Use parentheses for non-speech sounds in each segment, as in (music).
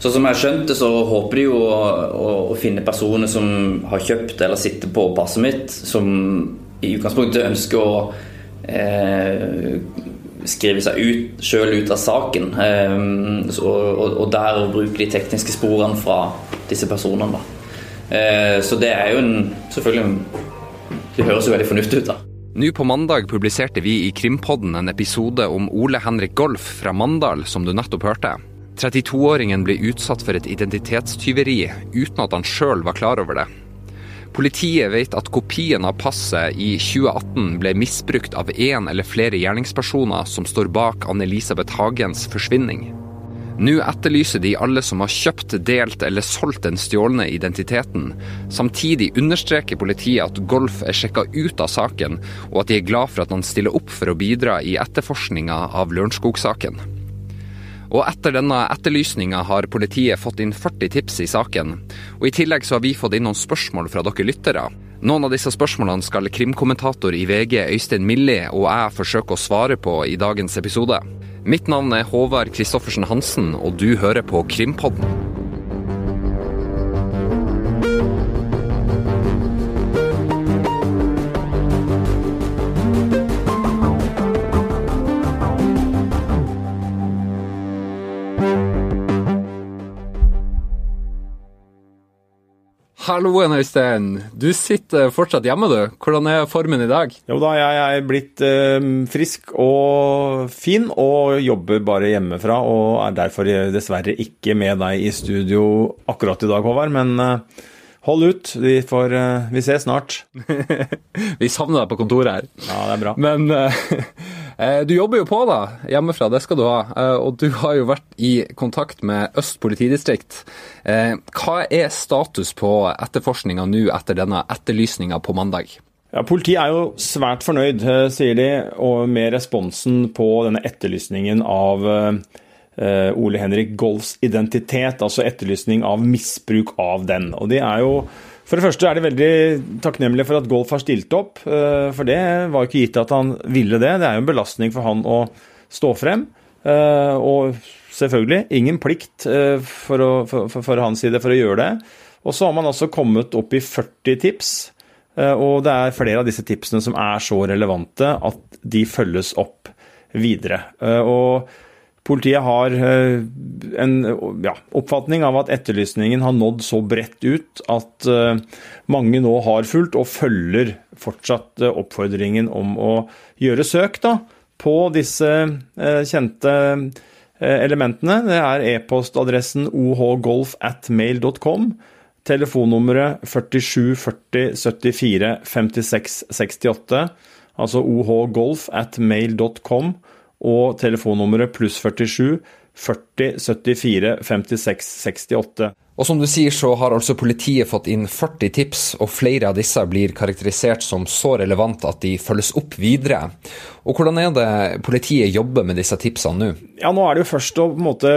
Så som jeg har skjønt det, så håper de jo å, å, å finne personer som har kjøpt eller sitter på passet mitt, som i utgangspunktet ønsker å eh, skrive seg ut, sjøl ut av saken. Eh, så, og, og, der bruke de tekniske sporene fra disse personene. Eh, så det er jo en Selvfølgelig Det høres jo veldig fornuftig ut, da. Nå på mandag publiserte vi i Krimpodden en episode om Ole Henrik Golf fra Mandal, som du nettopp hørte. 32-åringen ble utsatt for et identitetstyveri uten at han sjøl var klar over det. Politiet vet at kopien av passet i 2018 ble misbrukt av én eller flere gjerningspersoner som står bak Anne-Elisabeth Hagens forsvinning. Nå etterlyser de alle som har kjøpt, delt eller solgt den stjålne identiteten. Samtidig understreker politiet at Golf er sjekka ut av saken, og at de er glad for at han stiller opp for å bidra i etterforskninga av Lørenskog-saken. Og etter denne etterlysninga har politiet fått inn 40 tips i saken. Og i tillegg så har vi fått inn noen spørsmål fra dere lyttere. Noen av disse spørsmålene skal krimkommentator i VG Øystein Millie og jeg forsøke å svare på i dagens episode. Mitt navn er Håvard Christoffersen Hansen, og du hører på Krimpodden. Halloen, Øystein. Du sitter fortsatt hjemme, du. Hvordan er formen i dag? Jo da, jeg er blitt eh, frisk og fin, og jobber bare hjemmefra. Og er derfor dessverre ikke med deg i studio akkurat i dag, Håvard. Men eh, hold ut. Vi, får, eh, vi ses snart. (laughs) vi savner deg på kontoret her. Ja, det er bra. Men eh, Eh, du jobber jo på da, hjemmefra, det skal du ha. Eh, og du har jo vært i kontakt med Øst politidistrikt. Eh, hva er status på etterforskninga nå etter denne etterlysninga på mandag? Ja, Politiet er jo svært fornøyd, sier de, med responsen på denne etterlysningen av Ole Henrik Golfs identitet, altså etterlysning av misbruk av den. Og de er jo for det første er de veldig takknemlige for at Golf har stilt opp. Eh, for det var ikke gitt at han ville det. Det er jo en belastning for han å stå frem. Eh, og selvfølgelig ingen plikt eh, for, å, for, for hans side for å gjøre det. Og så har man altså kommet opp i 40 tips. Og det er flere av disse tipsene som er så relevante at de følges opp videre. Og Politiet har eh, en ja, oppfatning av at etterlysningen har nådd så bredt ut at eh, mange nå har fulgt og følger fortsatt eh, oppfordringen om å gjøre søk da, på disse kjente elementene. Det er e-postadressen ohgolfatmail.com, Telefonnummeret 47 40 74 56 68, altså ohgolfatmail.com. at mail.com og telefonnummeret pluss 47 40 74 56 68. Og som du sier, så har altså politiet fått inn 40 tips, og flere av disse blir karakterisert som så relevant at de følges opp videre. Og Hvordan er det politiet jobber med disse tipsene nå? Ja, Nå er det jo først å på en måte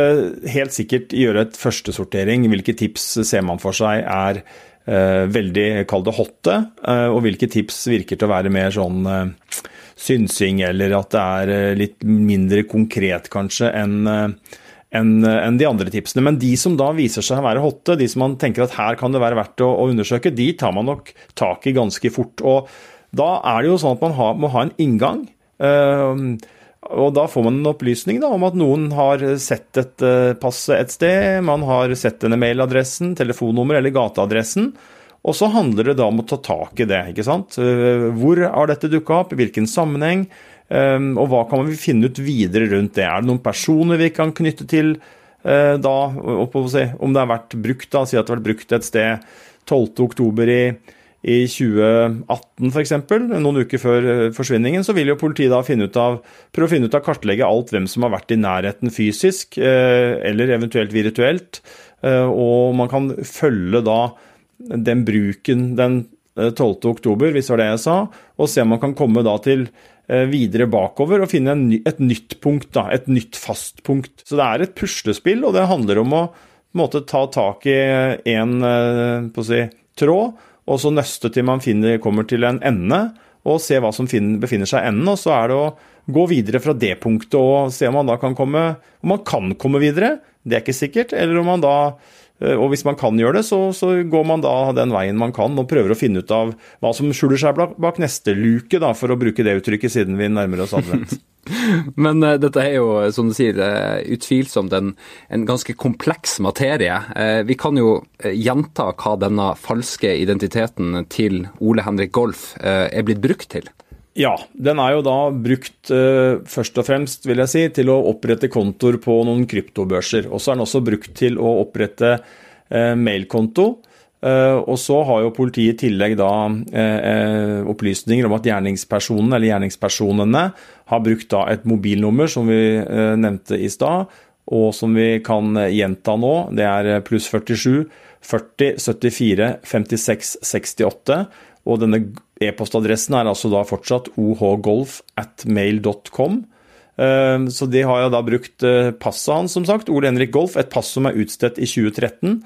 helt sikkert gjøre et førstesortering. Hvilke tips ser man for seg er eh, veldig, kall det hotte, eh, og hvilke tips virker til å være mer sånn eh, synsing, eller at det er eh, litt mindre konkret kanskje enn eh, enn en de andre tipsene. Men de som da viser seg å være hotte, de som man tenker at her kan det være verdt å, undersøke, de tar man nok tak i ganske fort. Og da er det jo sånn at man har, må ha en inngang. Og da får man en opplysning da, om at noen har sett et uh, pass et sted, man har sett denne mailadressen, telefonnummer eller gateadressen. Og så handler det da om å ta tak i det. ikke sant? Eh, hvor har dette dukka opp, i hvilken sammenheng, eh, og hva kan vi finne ut videre rundt det? Er det noen personer vi kan knytte til eh, da, om det har vært brukt, da, si at det har vært brukt et sted 12.10 i, i 2018 f.eks., noen uker før forsvinningen, så vil jo politiet da finne ut av, prøve å finne ut av kartlegge alt hvem som har vært i nærheten fysisk, eller eventuelt virtuelt. Og man kan følge da den bruken den 12. Eh, oktober, hvis det var det jeg sa, og se om man kan komme da til eh, videre bakover og finne et nytt punkt, da, et nytt fast punkt. Så det er et puslespill, og det handler om å måte, ta tak i en eh, si, tråd, og så nøste til man finner, kommer til en ende, og se hva som finner, befinner seg i enden. Og så er det å gå videre fra det punktet og se om man da kan komme Om man kan komme videre, det er ikke sikkert. Eller om man da og hvis man kan gjøre det, så, så, går man da den veien man kan og prøver å finne ut av hva som skjuler seg bak neste luke, da, for å bruke det uttrykket, siden vi nærmer oss advent. (laughs) Men uh, dette er jo, som du sier, uh, utvilsomt en, en, ganske kompleks materie. Uh, vi kan jo gjenta hva denne falske identiteten til Ole Henrik Golf er blitt brukt til. Ja, den er jo da brukt uh, først og fremst vil jeg si, til å opprette kontoer på noen kryptobørser. Og så er den også brukt til å opprette uh, mailkonto. Uh, og så har jo politiet i tillegg da opplysninger om at gjerningspersonen eller gjerningspersonene har brukt da et mobilnummer som vi nevnte i stad, og som vi kan gjenta nå. Det er pluss 47 40 74 56 68. Og denne e-postadressen er altså da fortsatt ohgolf at mail.com. Eh, så de har jeg da brukt eh, passet hans, som sagt. Ole Henrik Golf, et pass som er utstedt i 2013.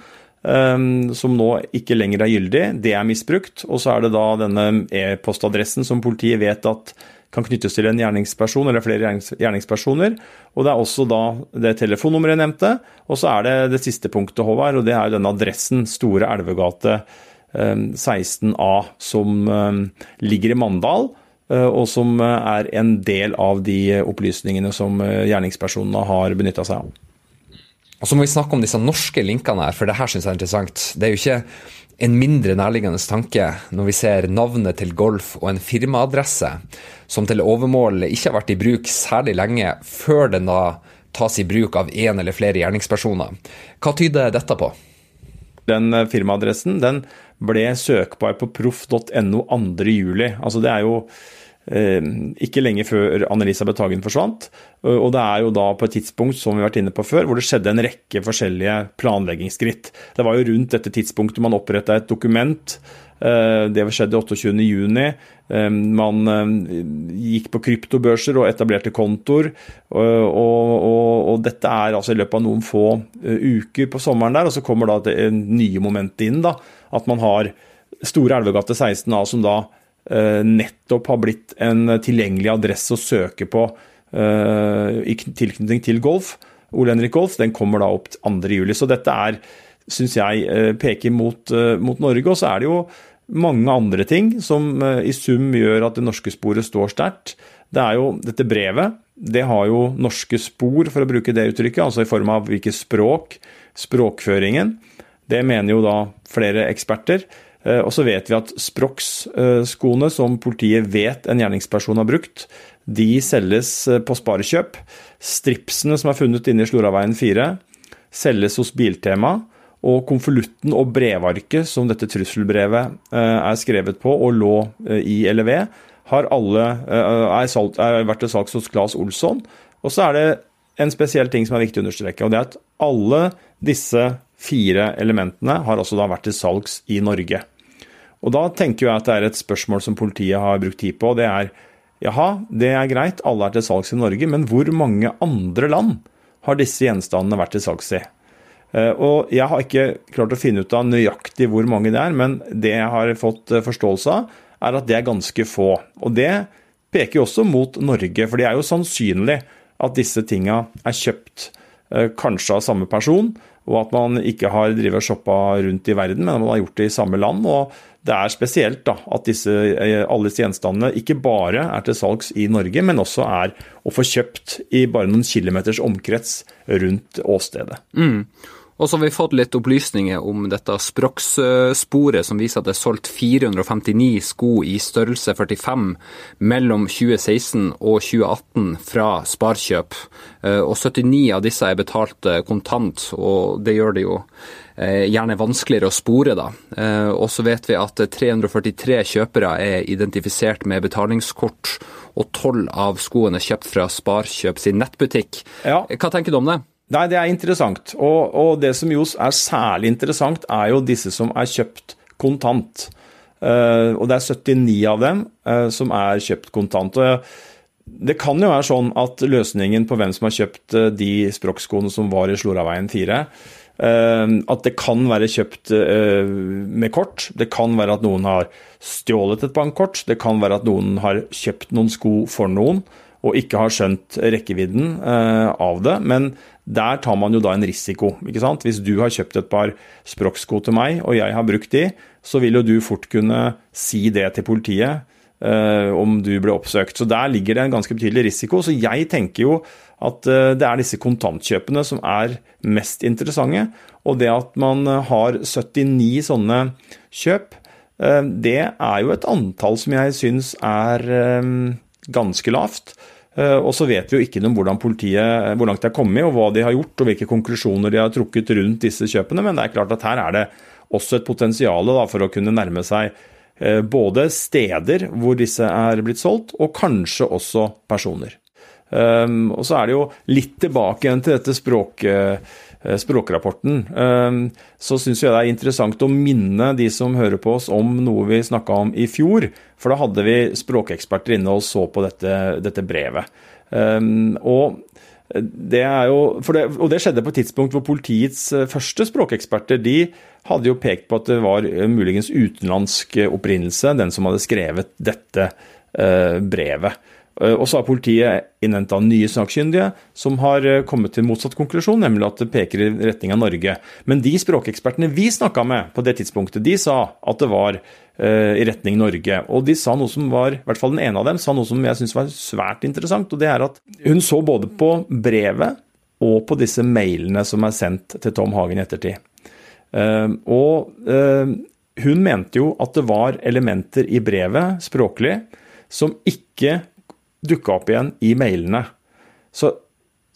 Eh, som nå ikke lenger er gyldig. Det er misbrukt. Og så er det da denne e-postadressen som politiet vet at kan knyttes til en gjerningsperson eller flere gjerningspersoner. Og det er også da det telefonnummeret jeg nevnte. Og så er det det siste punktet, Håvard, og det er denne adressen. Store Elvegate 16A, som ligger i Mandal. Eh, og som eh, er en del av de opplysningene som eh, gjerningspersonene har benytta seg av. Og Så må vi snakke om disse norske linkene her, for det her syns jeg er interessant. Det er jo ikke en mindre nærliggende tanke når vi ser navnet til Golf og en firmaadresse som til overmål ikke har vært i bruk særlig lenge, før den da tas i bruk av én eller flere gjerningspersoner. Hva tyder dette på? Den firmaadressen den ble søkbar på proff.no 2.7. Altså det er jo ikke lenge før Anne-Elisabeth Hagen forsvant. Og det er jo da på et tidspunkt som vi har vært inne på før, hvor det skjedde en rekke forskjellige planleggingsskritt. Det var jo rundt dette tidspunktet man oppretta et dokument. Eh, det skjedde 28.6. Eh, man gikk på kryptobørser og etablerte kontoer. Og, og, og, dette er altså i løpet av noen få uker på sommeren der, og så kommer da det nye momentet inn. da, at man har Store Elvegate 16A, som da eh, nettopp har blitt en tilgjengelig adresse å søke på eh, i tilknytning til golf. Ole Henrik Golf den kommer da opp 2.7. Så dette er, syns jeg, eh, peker mot, mot Norge. Og så er det jo mange andre ting som i sum gjør at det norske sporet står sterkt. Det er jo dette brevet. Det har jo norske spor, for å bruke det uttrykket, altså i form av hvilket språk, språkføringen. Det mener jo da flere eksperter. Eh, og så vet vi at Sprox-skoene, som politiet vet en gjerningsperson har brukt, de selges eh, på Sparekjøp. Stripsene som er funnet inne i Sloraveien 4, selges hos Biltema. Og konvolutten og brevarket som dette trusselbrevet eh, er skrevet på og lå i LEV, har alle, er, salgt, er vært til salgs hos Claes Olsson. Og så er det en spesiell ting som er viktig å understreke, og det er at alle disse fire elementene har også da vært til salgs i Norge. Og Da tenker jeg at det er et spørsmål som politiet har brukt tid på. og Det er jaha, det er greit, alle er til salgs i Norge, men hvor mange andre land har disse gjenstandene vært til salgs i? Eh, og Jeg har ikke klart å finne ut av nøyaktig hvor mange det er, men det jeg har fått eh, forståelse av, er at det er ganske få. Og Det peker jo også mot Norge, for det er jo sannsynlig at disse tinga er kjøpt eh, kanskje av samme person, og at man ikke har drevet og shoppa rundt i verden, men man har gjort det i samme land. og det er spesielt da, at disse, eh, alle disse gjenstandene ikke bare er til salgs i Norge, men også er å få kjøpt i bare noen kilometers omkrets rundt åstedet. Mm. Og så har vi fått litt opplysninger om dette Sprox-sporet som viser at det er solgt 459 sko i størrelse 45 mellom 2016 og 2018 fra Sparkjøp. Eh, og 79 av disse er betalt eh, kontant, og det gjør det jo eh, gjerne vanskeligere å spore, da. Og så vet vi at 343 kjøpere er identifisert med betalingskort, og 12 av skoene er kjøpt fra Sparkjøp sin nettbutikk. Ja. Hva tenker du om det? Nei, det er interessant. Og, og, det som jo er særlig interessant, er jo disse som er kjøpt kontant. Uh, og det er 79 av dem uh, som er kjøpt kontant. Og det kan jo være sånn at løsningen på hvem som har kjøpt uh, de språkskoene som var i Sloraveien 4, at det kan være kjøpt med kort. Det kan være at noen har stjålet et bankkort. Det kan være at noen har kjøpt noen sko for noen og ikke har skjønt rekkevidden av det. Men der tar man jo da en risiko. ikke sant? Hvis du har kjøpt et par Sprox-sko til meg, og jeg har brukt de, så vil jo du fort kunne si det til politiet eh, om du ble oppsøkt. Så der ligger det en ganske betydelig risiko. Så jeg tenker jo at eh, det er disse kontantkjøpene som er mest interessante. Og det at man har 79 sånne kjøp, eh, det er jo et antall som jeg syns er ganske lavt. Eh, og så vet vi jo ikke noe om hvordan politiet, hvor langt de har kommet, og hva de har gjort, og hvilke konklusjoner de har trukket rundt disse kjøpene. Men det er klart at her er det også et potensial for å kunne nærme seg eh, både steder hvor disse er blitt solgt, og kanskje også personer. Um, og så er det jo litt tilbake igjen til dette språk, uh, språkrapporten. Um, så syns jeg det er interessant å minne de som hører på oss om noe vi snakka om i fjor. For da hadde vi språkeksperter inne og så på dette, dette brevet. Um, og det jo, det, og det skjedde på et tidspunkt hvor politiets første språkeksperter de hadde jo pekt på at det var muligens utenlandsk opprinnelse, den som hadde skrevet dette brevet. Eh, og så har politiet innhenta nye sakkyndige som har eh, kommet til motsatt konklusjon, nemlig at det peker i retning av Norge. Men de språkekspertene vi snakka med på det tidspunktet, de sa at det var uh, i retning Norge. Og de sa noe som var, i hvert fall den ene av dem, sa noe som jeg syns var svært interessant. Og det er at hun så både på brevet og på disse mailene som er sendt til Tom Hagen i ettertid. Og hun mente jo at det var elementer i brevet, språklig, som ikke dukka opp igjen i mailene. Så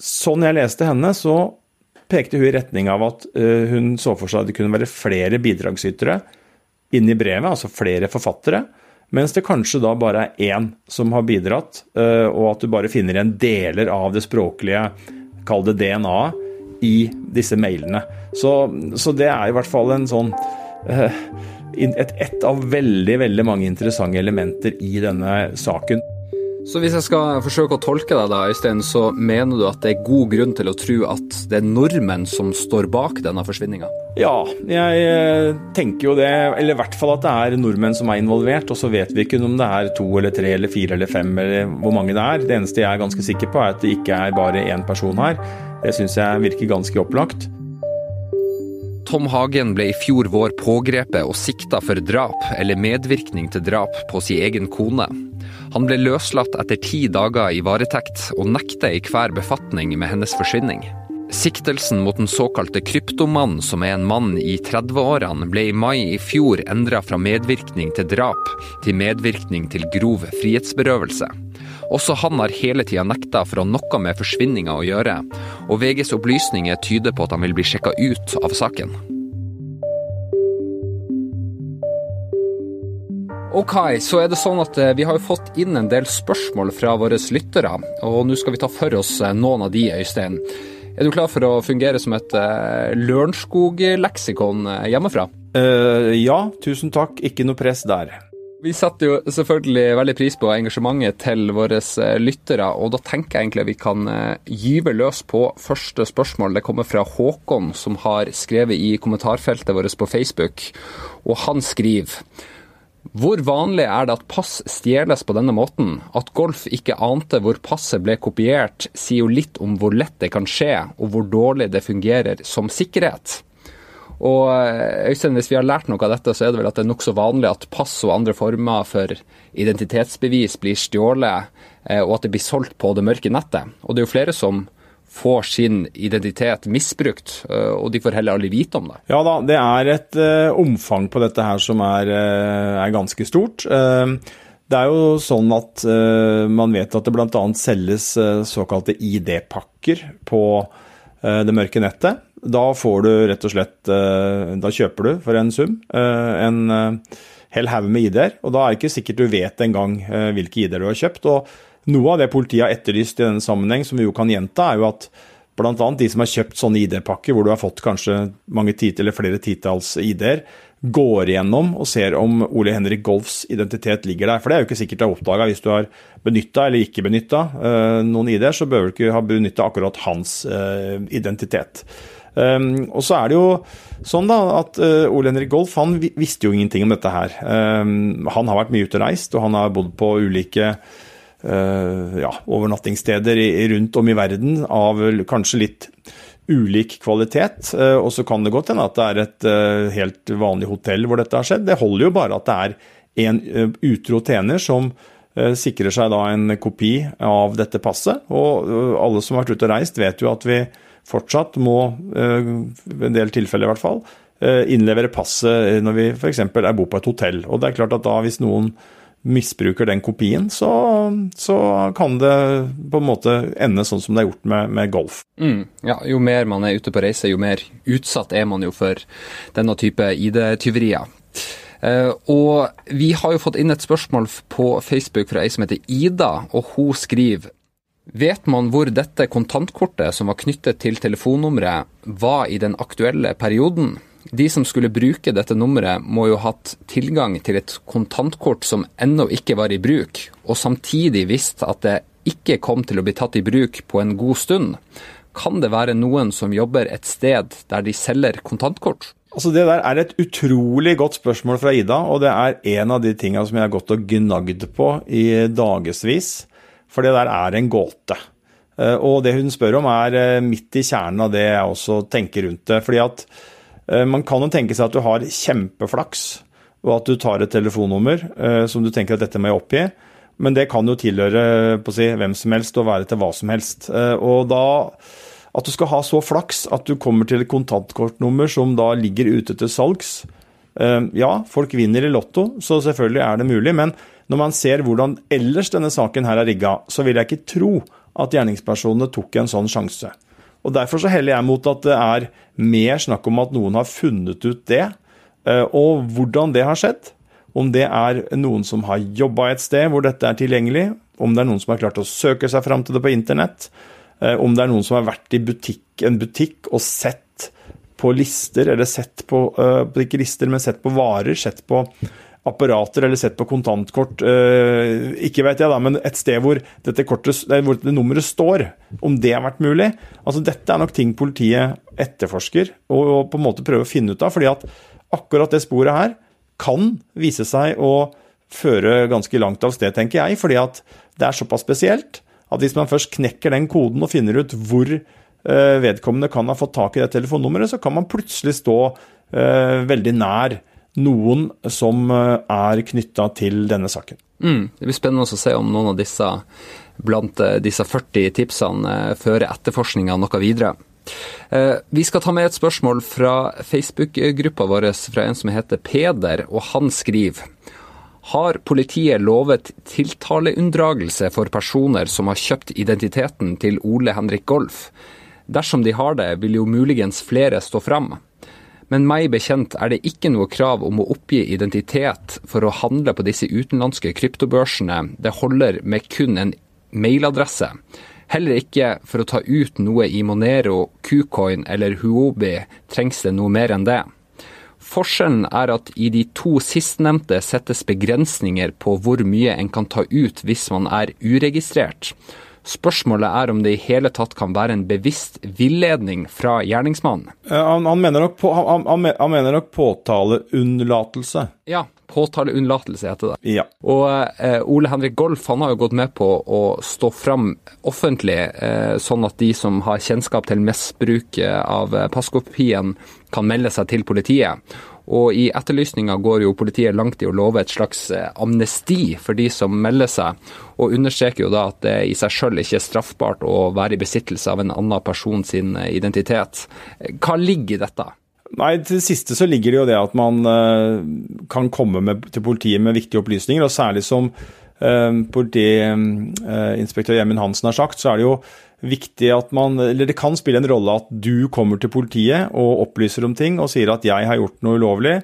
sånn jeg leste henne, så pekte hun i retning av at uh, hun så for seg at det kunne være flere bidragsytere inni brevet, altså flere forfattere. Mens det kanskje da bare er én som har bidratt, uh, og at du bare finner igjen deler av det språklige, kall det DNA-et, i disse mailene. Så, så, det er i hvert fall en sånn uh, et, et av veldig, veldig mange interessante elementer i denne saken. Så hvis jeg skal forsøke å tolke deg da, Øystein, så mener du at det er god grunn til å tro at det er nordmenn som står bak denne forsvinninga? Ja, jeg eh, tenker jo det. Eller i hvert fall at det er nordmenn som er involvert. Og så vet vi ikke om det er to eller tre eller fire eller fem eller hvor mange det er. Det eneste jeg er ganske sikker på, er at det ikke er bare én person her. Det syns jeg virker ganske opplagt. Tom Hagen ble i fjor vår pågrepet og sikta for drap eller medvirkning til drap på sin egen kone. Han ble løslatt etter ti dager i varetekt, og nekter i hver befatning med hennes forsvinning. Siktelsen mot den såkalte kryptomannen, som er en mann i 30-årene, ble i mai i fjor endra fra medvirkning til drap til medvirkning til grov frihetsberøvelse. Også han har hele tida nekta for å ha noe med forsvinninga å gjøre, og VGs opplysninger tyder på at han vil bli sjekka ut av saken. Ok, så er det sånn at eh, vi har fått inn en del spørsmål fra våre lyttere, og nå skal vi ta for oss eh, noen av de, Øystein. Er du klar for å fungere som et uh, Lørenskog-leksikon hjemmefra? Uh, ja, tusen takk. Ikke noe press der. Vi setter jo selvfølgelig veldig pris på engasjementet til våre lyttere, og da tenker jeg egentlig at vi kan gyve løs på første spørsmål. Det kommer fra Håkon, som har skrevet i kommentarfeltet vårt på Facebook, og han skriver hvor vanlig er det at pass stjeles på denne måten? At Golf ikke ante hvor passet ble kopiert, sier jo litt om hvor lett det kan skje, og hvor dårlig det fungerer som sikkerhet. Og eh, Øystein, hvis vi har lært noe av dette, så er det vel at det er nokså vanlig at pass og andre former for identitetsbevis blir stjålet, eh, og at det blir solgt på det mørke nettet. Og det er jo flere som får sin identitet misbrukt, øh, og de får heller aldri vite om det. Ja da, det er et uh, omfang på dette her som er, uh, er ganske stort. Uh, det er jo sånn at man vet at det bl.a. selges såkalte ID-pakker på det mørke nettet. Da får du rett og slett Da kjøper du for en sum en hel haug med ID-er, og da er det ikke sikkert du vet engang hvilke ID-er du har kjøpt. og noe av det politiet har etterlyst i denne sammenheng, som vi jo kan gjenta, er jo at bl.a. de som har kjøpt sånne ID-pakker hvor du har fått kanskje mange tit eller flere titalls ID-er, går igjennom og ser om Ole Henrik Golfs identitet ligger der. For det er jo ikke sikkert du har oppdaga hvis du har benytta eller ikke benytta uh, noen ID-er, så bør du ikke ha benytta akkurat hans uh, identitet. Um, og så er det jo sånn da at uh, Ole Henrik Golf han visste jo ingenting om dette her. Um, han har vært mye ute og reist, og han har bodd på ulike ja, overnattingssteder rundt om i verden av kanskje litt ulik kvalitet. Og så kan det godt hende at det er et helt vanlig hotell hvor dette har skjedd. Det holder jo bare at det er en utro tjener som sikrer seg da en kopi av dette passet. Og alle som har vært ute og reist, vet jo at vi fortsatt må, i en del tilfeller i hvert fall, Eh, innlevere passet når vi f.eks. er bo på et hotell. Og det er klart at da hvis noen misbruker den kopien, så, så, kan det på en måte ende sånn som det er gjort med, med golf. Mm, ja, jo mer man er ute på reise, jo mer utsatt er man jo for denne type ID-tyverier. Uh, og vi har jo fått inn et spørsmål på Facebook fra ei som heter Ida, og hun skriver Vet man hvor dette kontantkortet som var knyttet til telefonnummeret, var i den aktuelle perioden? De som skulle bruke dette nummeret, må jo ha hatt tilgang til et kontantkort som ennå ikke var i bruk, og samtidig visst at det ikke kom til å bli tatt i bruk på en god stund. Kan det være noen som jobber et sted der de selger kontantkort? Altså Det der er et utrolig godt spørsmål fra Ida, og det er en av de tinga som jeg har gått og gnagd på i dagevis. For det der er en gåte. Eh, og det hun spør om er eh, midt i kjernen av det jeg også tenker rundt det. fordi at man kan jo tenke seg at du har kjempeflaks, og at du tar et telefonnummer eh, som du tenker at dette må jeg oppgi. Men det kan jo tilhøre si, hvem som helst og være til hva som helst. Eh, og da at du skal ha så flaks at du kommer til et kontantkortnummer som da ligger ute til salgs. Ja, folk vinner i Lotto, så selvfølgelig er det mulig. Men når man ser hvordan ellers denne saken her er rigga, så vil jeg ikke tro at gjerningspersonene tok en sånn sjanse. Og Derfor så heller jeg mot at det er mer snakk om at noen har funnet ut det, eh, og hvordan det har skjedd. Om det er noen som har jobba et sted hvor dette er tilgjengelig, om det er noen som har klart å søke seg fram til det på internett, eh, om det er noen som har vært i butikk, en butikk og sett på lister, eller sett på, uh, ikke lister, men sett på varer, sett på apparater eller sett på kontantkort. Eh, ikke vet jeg da, men et sted hvor dette, kortet, hvor dette nummeret står, om det har vært mulig. Altså Dette er nok ting politiet etterforsker og, og på en måte prøver å finne ut av. fordi at akkurat det sporet her kan vise seg å føre ganske langt av sted, tenker jeg. Fordi at det er såpass spesielt at hvis man først knekker den koden og finner ut hvor eh, vedkommende kan ha fått tak i det telefonnummeret, så kan man plutselig stå eh, veldig nær noen som eh, er knytta til denne saken. Mm, det blir spennende å se om noen av disse blant eh, disse 40 tipsene eh, fører etterforskninga noe videre. Vi skal ta med et spørsmål fra Facebook-gruppa vår fra en som heter Peder, og han skriver har politiet lovet tiltaleunndragelse for personer som har kjøpt identiteten til Ole Henrik Golf? Dersom de har det, vil jo muligens flere stå fram. Men meg bekjent er det ikke noe krav om å oppgi identitet for å handle på disse utenlandske kryptobørsene. Det holder med kun en mailadresse. Heller ikke for å ta ut noe i Monero, Kucoin eller Huobi trengs det noe mer enn det. Forskjellen er at i de to sistnevnte settes begrensninger på hvor mye en kan ta ut hvis man er uregistrert. Spørsmålet er om det i hele tatt kan være en bevisst villedning fra gjerningsmannen. Han, han, mener nok, på, han, han mener nok påtaleunnlatelse. Ja, påtaleunnlatelse heter det. Ja. Og eh, Ole Henrik Golf han har jo gått med på å stå fram offentlig, eh, sånn at de som har kjennskap til misbruket av passkopien, kan melde seg til politiet. Og i etterlysninga går jo politiet langt i å love et slags eh, amnesti for de som melder seg, og understreker jo da at det i seg sjøl ikke er straffbart å være i besittelse av en annen person sin eh, identitet. Hva ligger i dette? Nei, Til det siste så ligger det jo det at man kan komme med, til politiet med viktige opplysninger. og Særlig som politiinspektør Gjermund Hansen har sagt, så er det jo viktig at man Eller det kan spille en rolle at du kommer til politiet og opplyser om ting og sier at jeg har gjort noe ulovlig,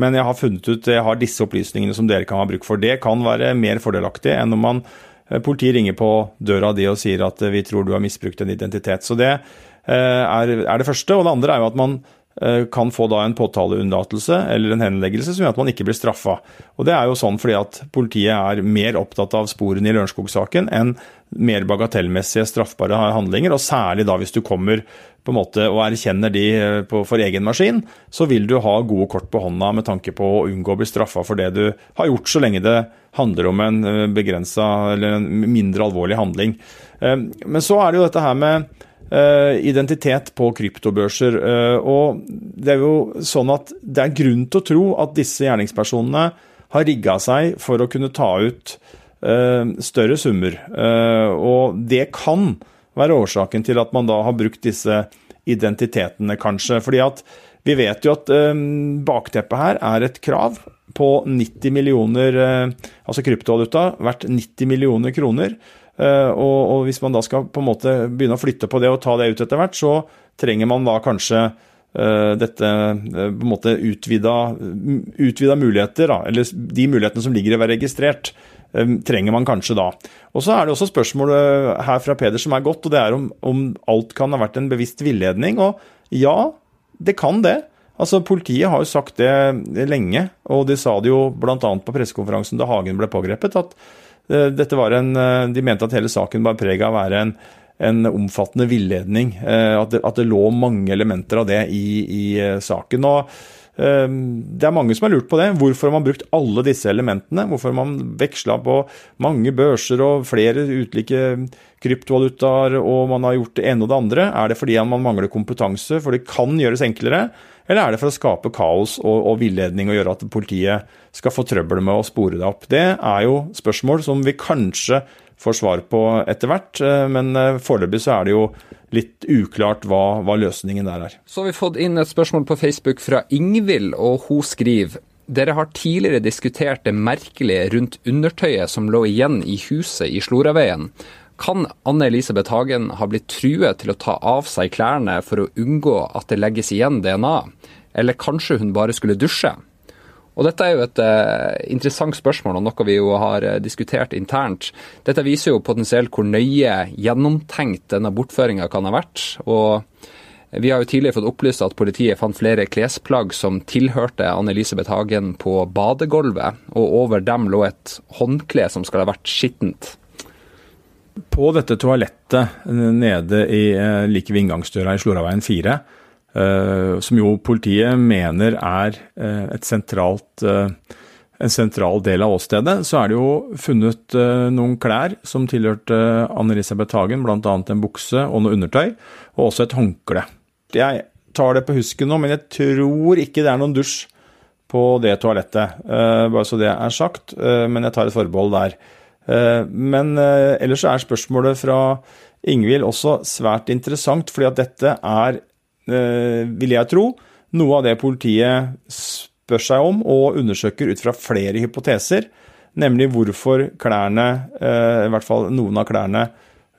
men jeg har funnet ut jeg har disse opplysningene som dere kan ha bruk for. Det kan være mer fordelaktig enn om man eh, politiet ringer på døra di og sier at eh, vi tror du har misbrukt en identitet. Så det eh, er, er det første. Og det andre er jo at man kan få da en påtaleunnlatelse eller en henleggelse som gjør at man ikke blir straffa. Og Det er jo sånn fordi at politiet er mer opptatt av sporene i Lørenskog-saken enn mer bagatellmessige straffbare handlinger, og særlig da hvis du kommer på en måte og erkjenner de eh, på, for egen maskin, så vil du ha gode kort på hånda med tanke på å unngå å bli straffa for det du har gjort, så lenge det handler om en eh, begrensa eller en mindre alvorlig handling. Men så er det jo dette her med Eh, identitet på kryptobørser. Eh, og det er jo sånn at det er grunn til å tro at disse gjerningspersonene har rigga seg for å kunne ta ut eh, større summer. Og det kan være årsaken til at man da har brukt disse identitetene, kanskje. Fordi at vi vet jo at bakteppet her er et krav på 90 millioner, altså kryptovaluta verdt 90 millioner kroner. Eh, og, og, hvis man da skal på en måte begynne å flytte på det og ta det ut etter hvert, så trenger man da kanskje uh, dette uh, på en måte utvida, utvida muligheter, da, eller de mulighetene som ligger i å være registrert. Trenger man kanskje da. Og Så er det også spørsmålet her fra Peder som er godt, og det er om, om alt kan ha vært en bevisst villedning. Og ja, det kan det. Altså, Politiet har jo sagt det lenge, og de sa det jo bl.a. på pressekonferansen da Hagen ble pågrepet, at Eh, dette var en, eh, De mente at hele saken bar preg av å være en, en omfattende villedning. Eh, at det, at det, lå mange elementer av det i, i saken. og det er mange som har lurt på det. Hvorfor har man brukt alle disse elementene? Hvorfor har man veksla på mange børser og flere ulike kryptovalutaer, og man har gjort det ene og det andre? Er det fordi man mangler kompetanse, for det kan gjøres enklere? Eller er det for å skape kaos og, og villedning og gjøre at politiet skal få trøbbel med å spore det opp? Det er jo spørsmål som vi kanskje får svar på etter hvert, eh, men eh, foreløpig så er det jo litt uklart hva, hva løsningen der er. Så har vi fått inn et spørsmål på Facebook fra Ingvild, og hun skriver dere har tidligere diskutert det merkelige rundt undertøyet som lå igjen i huset i Sloraveien. Kan Anne Elisabeth Hagen ha blitt truet til å ta av seg klærne for å unngå at det legges igjen DNA, eller kanskje hun bare skulle dusje? Og Dette er jo et uh, interessant spørsmål og noe vi jo har uh, diskutert internt. Dette viser jo potensielt hvor nøye gjennomtenkt denne bortføringa kan ha vært. og vi har jo tidligere fått opplyst at politiet fant flere klesplagg som tilhørte Anne Elisabeth Hagen på badegulvet, og over dem lå et håndkle som skal ha vært skittent. På dette toalettet nede i, eh, like ved inngangsdøra i Sloraveien 4, eh, som jo politiet mener er eh, sentralt, en sentral del av åstedet, så er det jo funnet noen klær som tilhørte Anne-Elisabeth Hagen, bl.a. en bukse og noe undertøy, og også et håndkle. Jeg tar det på husken nå, men jeg tror ikke det er noen dusj på det toalettet, bare så det er sagt, men jeg tar et forbehold der. Eh, men eh, ellers er spørsmålet fra Ingvild også svært interessant, fordi at dette er, eh, vil jeg tro, noe av det politiet spør seg om og undersøker ut fra flere hypoteser. Nemlig hvorfor klærne, i hvert fall noen av klærne,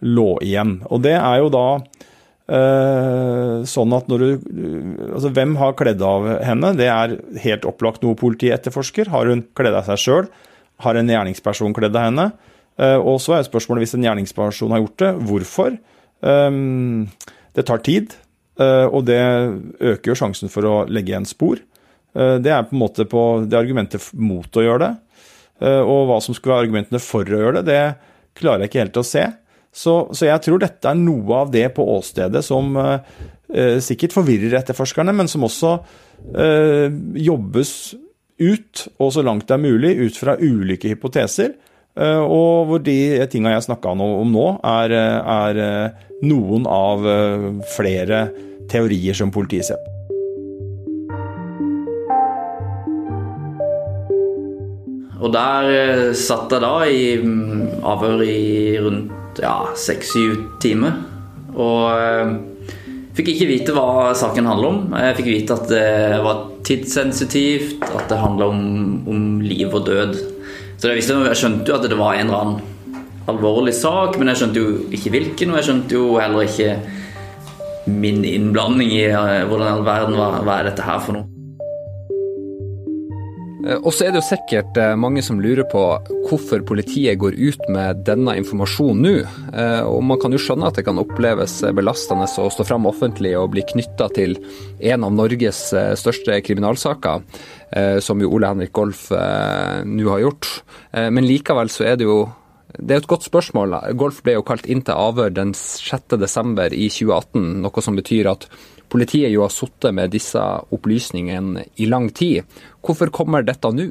lå igjen. Og det er jo da sånn at når du Altså, hvem har kledd av henne? Det er helt opplagt noe politiet etterforsker. Har hun kledd av seg sjøl? Har en gjerningsperson kledd av henne? Eh, og så er spørsmålet, hvis en gjerningsperson har gjort det, hvorfor? Det tar tid, eh, og det øker jo sjansen for å legge igjen spor. Eh, det er på en måte på, det argumentet mot å gjøre det. Og hva som skulle være argumentene for å gjøre det, det klarer jeg ikke helt å se. Så, så jeg tror dette er noe av det på åstedet som eh, sikkert forvirrer etterforskerne, men som også eh, jobbes ut, og så langt det er mulig, ut fra ulike hypoteser. Eh, og hvor de tinga jeg snakka om nå, er, er, eh, noen av eh, flere teorier som politiet ser. Og der satt jeg da i mm, avhør i rundt ja, seks-syv timer. Og Fikk ikke vite hva saken handler om. Jeg fikk vite at det var tidssensitivt, at det handla om, om, liv og død. Så jeg, jeg skjønte jo at det var en eller annen alvorlig sak, men jeg skjønte jo ikke hvilken, og jeg skjønte jo heller ikke min innblanding i eh, hvordan all verden hva, hva er dette her for noe. Eh, og så er det jo sikkert eh, mange som lurer på hvorfor politiet går ut med denne informasjonen nå. Eh, og man kan jo skjønne at det kan oppleves belastende å stå fram offentlig og bli knytta til en av Norges største kriminalsaker, som jo Ole Henrik Golf nå har gjort. Men likevel så er det jo det er et godt spørsmål. Golf ble jo kalt inn til avhør den 6.12. i 2018, noe som betyr at Politiet jo har sittet med disse opplysningene i lang tid. Hvorfor kommer dette nå?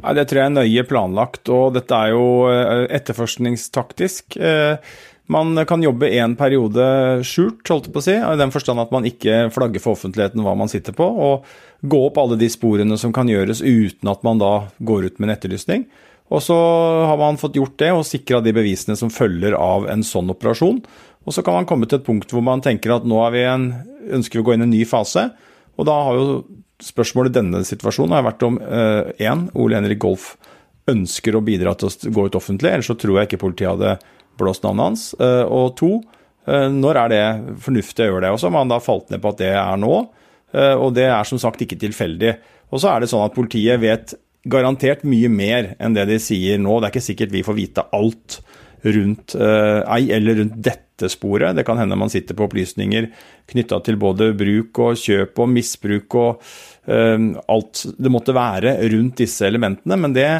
Nei, Det tror jeg er nøye planlagt, og dette er jo eh, etterforskningstaktisk. Eh, man kan jobbe en periode skjult, holdt jeg på å si, i den forstand at man ikke flagger for offentligheten hva man sitter på, og gå opp alle de sporene som kan gjøres uten at man da går ut med en etterlysning. Og så har man fått gjort det og sikra de bevisene som følger av en sånn operasjon. Og så kan man komme til et punkt hvor man tenker at nå er vi en, ønsker vi å gå inn i en ny fase. Og da har jo spørsmålet i denne situasjonen har vært om én, uh, Ole Henrik Golf ønsker å bidra til å gå ut offentlig, ellers så tror jeg ikke politiet hadde blåst navnet hans. Uh, og to, uh, når er det fornuftig å gjøre det? Og så har man da falt ned på at det er nå, og det er som sagt ikke tilfeldig. Og så er det sånn at politiet vet garantert mye mer enn det de sier nå. Det er ikke sikkert vi får vite alt rundt ei eller rundt dette sporet. Det kan hende man sitter på opplysninger knytta til både bruk og kjøp og misbruk og uh, alt det måtte være rundt disse elementene. Men det,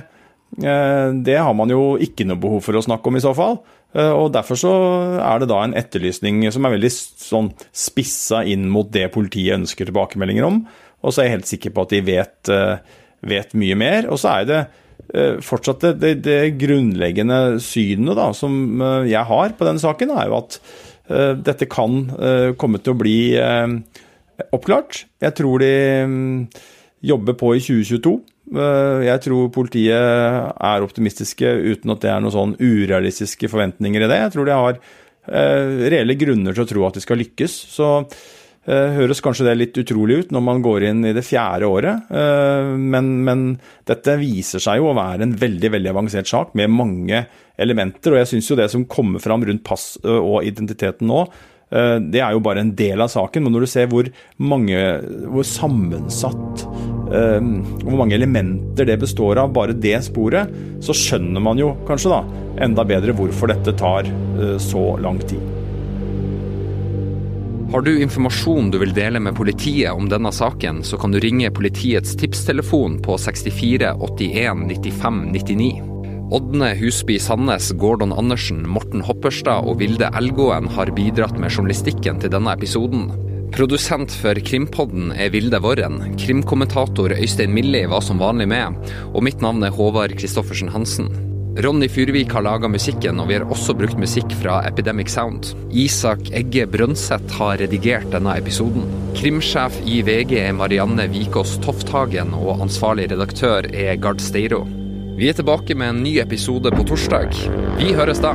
uh, det, har man jo ikke noe behov for å snakke om i så fall. Og Derfor så er det da en etterlysning som er veldig sånn spissa inn mot det politiet ønsker tilbakemeldinger om. Og så er jeg helt sikker på at de vet, vet mye mer. Og så er det Eh, fortsatt det, det, grunnleggende synet da, som eh, jeg har på denne saken, er jo at uh, dette kan komme til å bli oppklart. Jeg tror de um, jobber på i 2022. jeg tror politiet er optimistiske uten at det er noen sånn urealistiske forventninger i det. Jeg tror de har reelle grunner til å tro at de skal lykkes. Så Eh, høres kanskje det litt utrolig ut når man går inn i det fjerde året, eh, men, men dette viser seg jo å være en veldig veldig avansert sak med mange elementer. Og jeg syns jo det som kommer fram rundt pass og identiteten nå, det er jo bare en del av saken. Men når du ser hvor mange, hvor sammensatt hvor mange elementer det består av, bare det sporet, så skjønner man jo kanskje da enda bedre hvorfor dette tar så lang tid. Har du informasjon du vil dele med politiet om denne saken, så kan du ringe politiets tipstelefon på 64 81 95 99. Ådne Husby Sandnes, Gordon Andersen, Morten Hopperstad og Vilde Elgåen har bidratt med journalistikken til denne episoden. Produsent for Krimpodden er Vilde Worren. Krimkommentator Øystein Milli var som vanlig med. Og mitt navn er Håvard Christoffersen Hansen. Ronny Fyrvik har laga musikken, og vi har også brukt musikk fra Epidemic Sound. Isak Egge Brønseth har redigert denne episoden. Krimsjef i VG er Marianne Vikås Tofthagen, og ansvarlig redaktør er Gard Steiro. Vi er tilbake med en ny episode på torsdag. Vi høres da.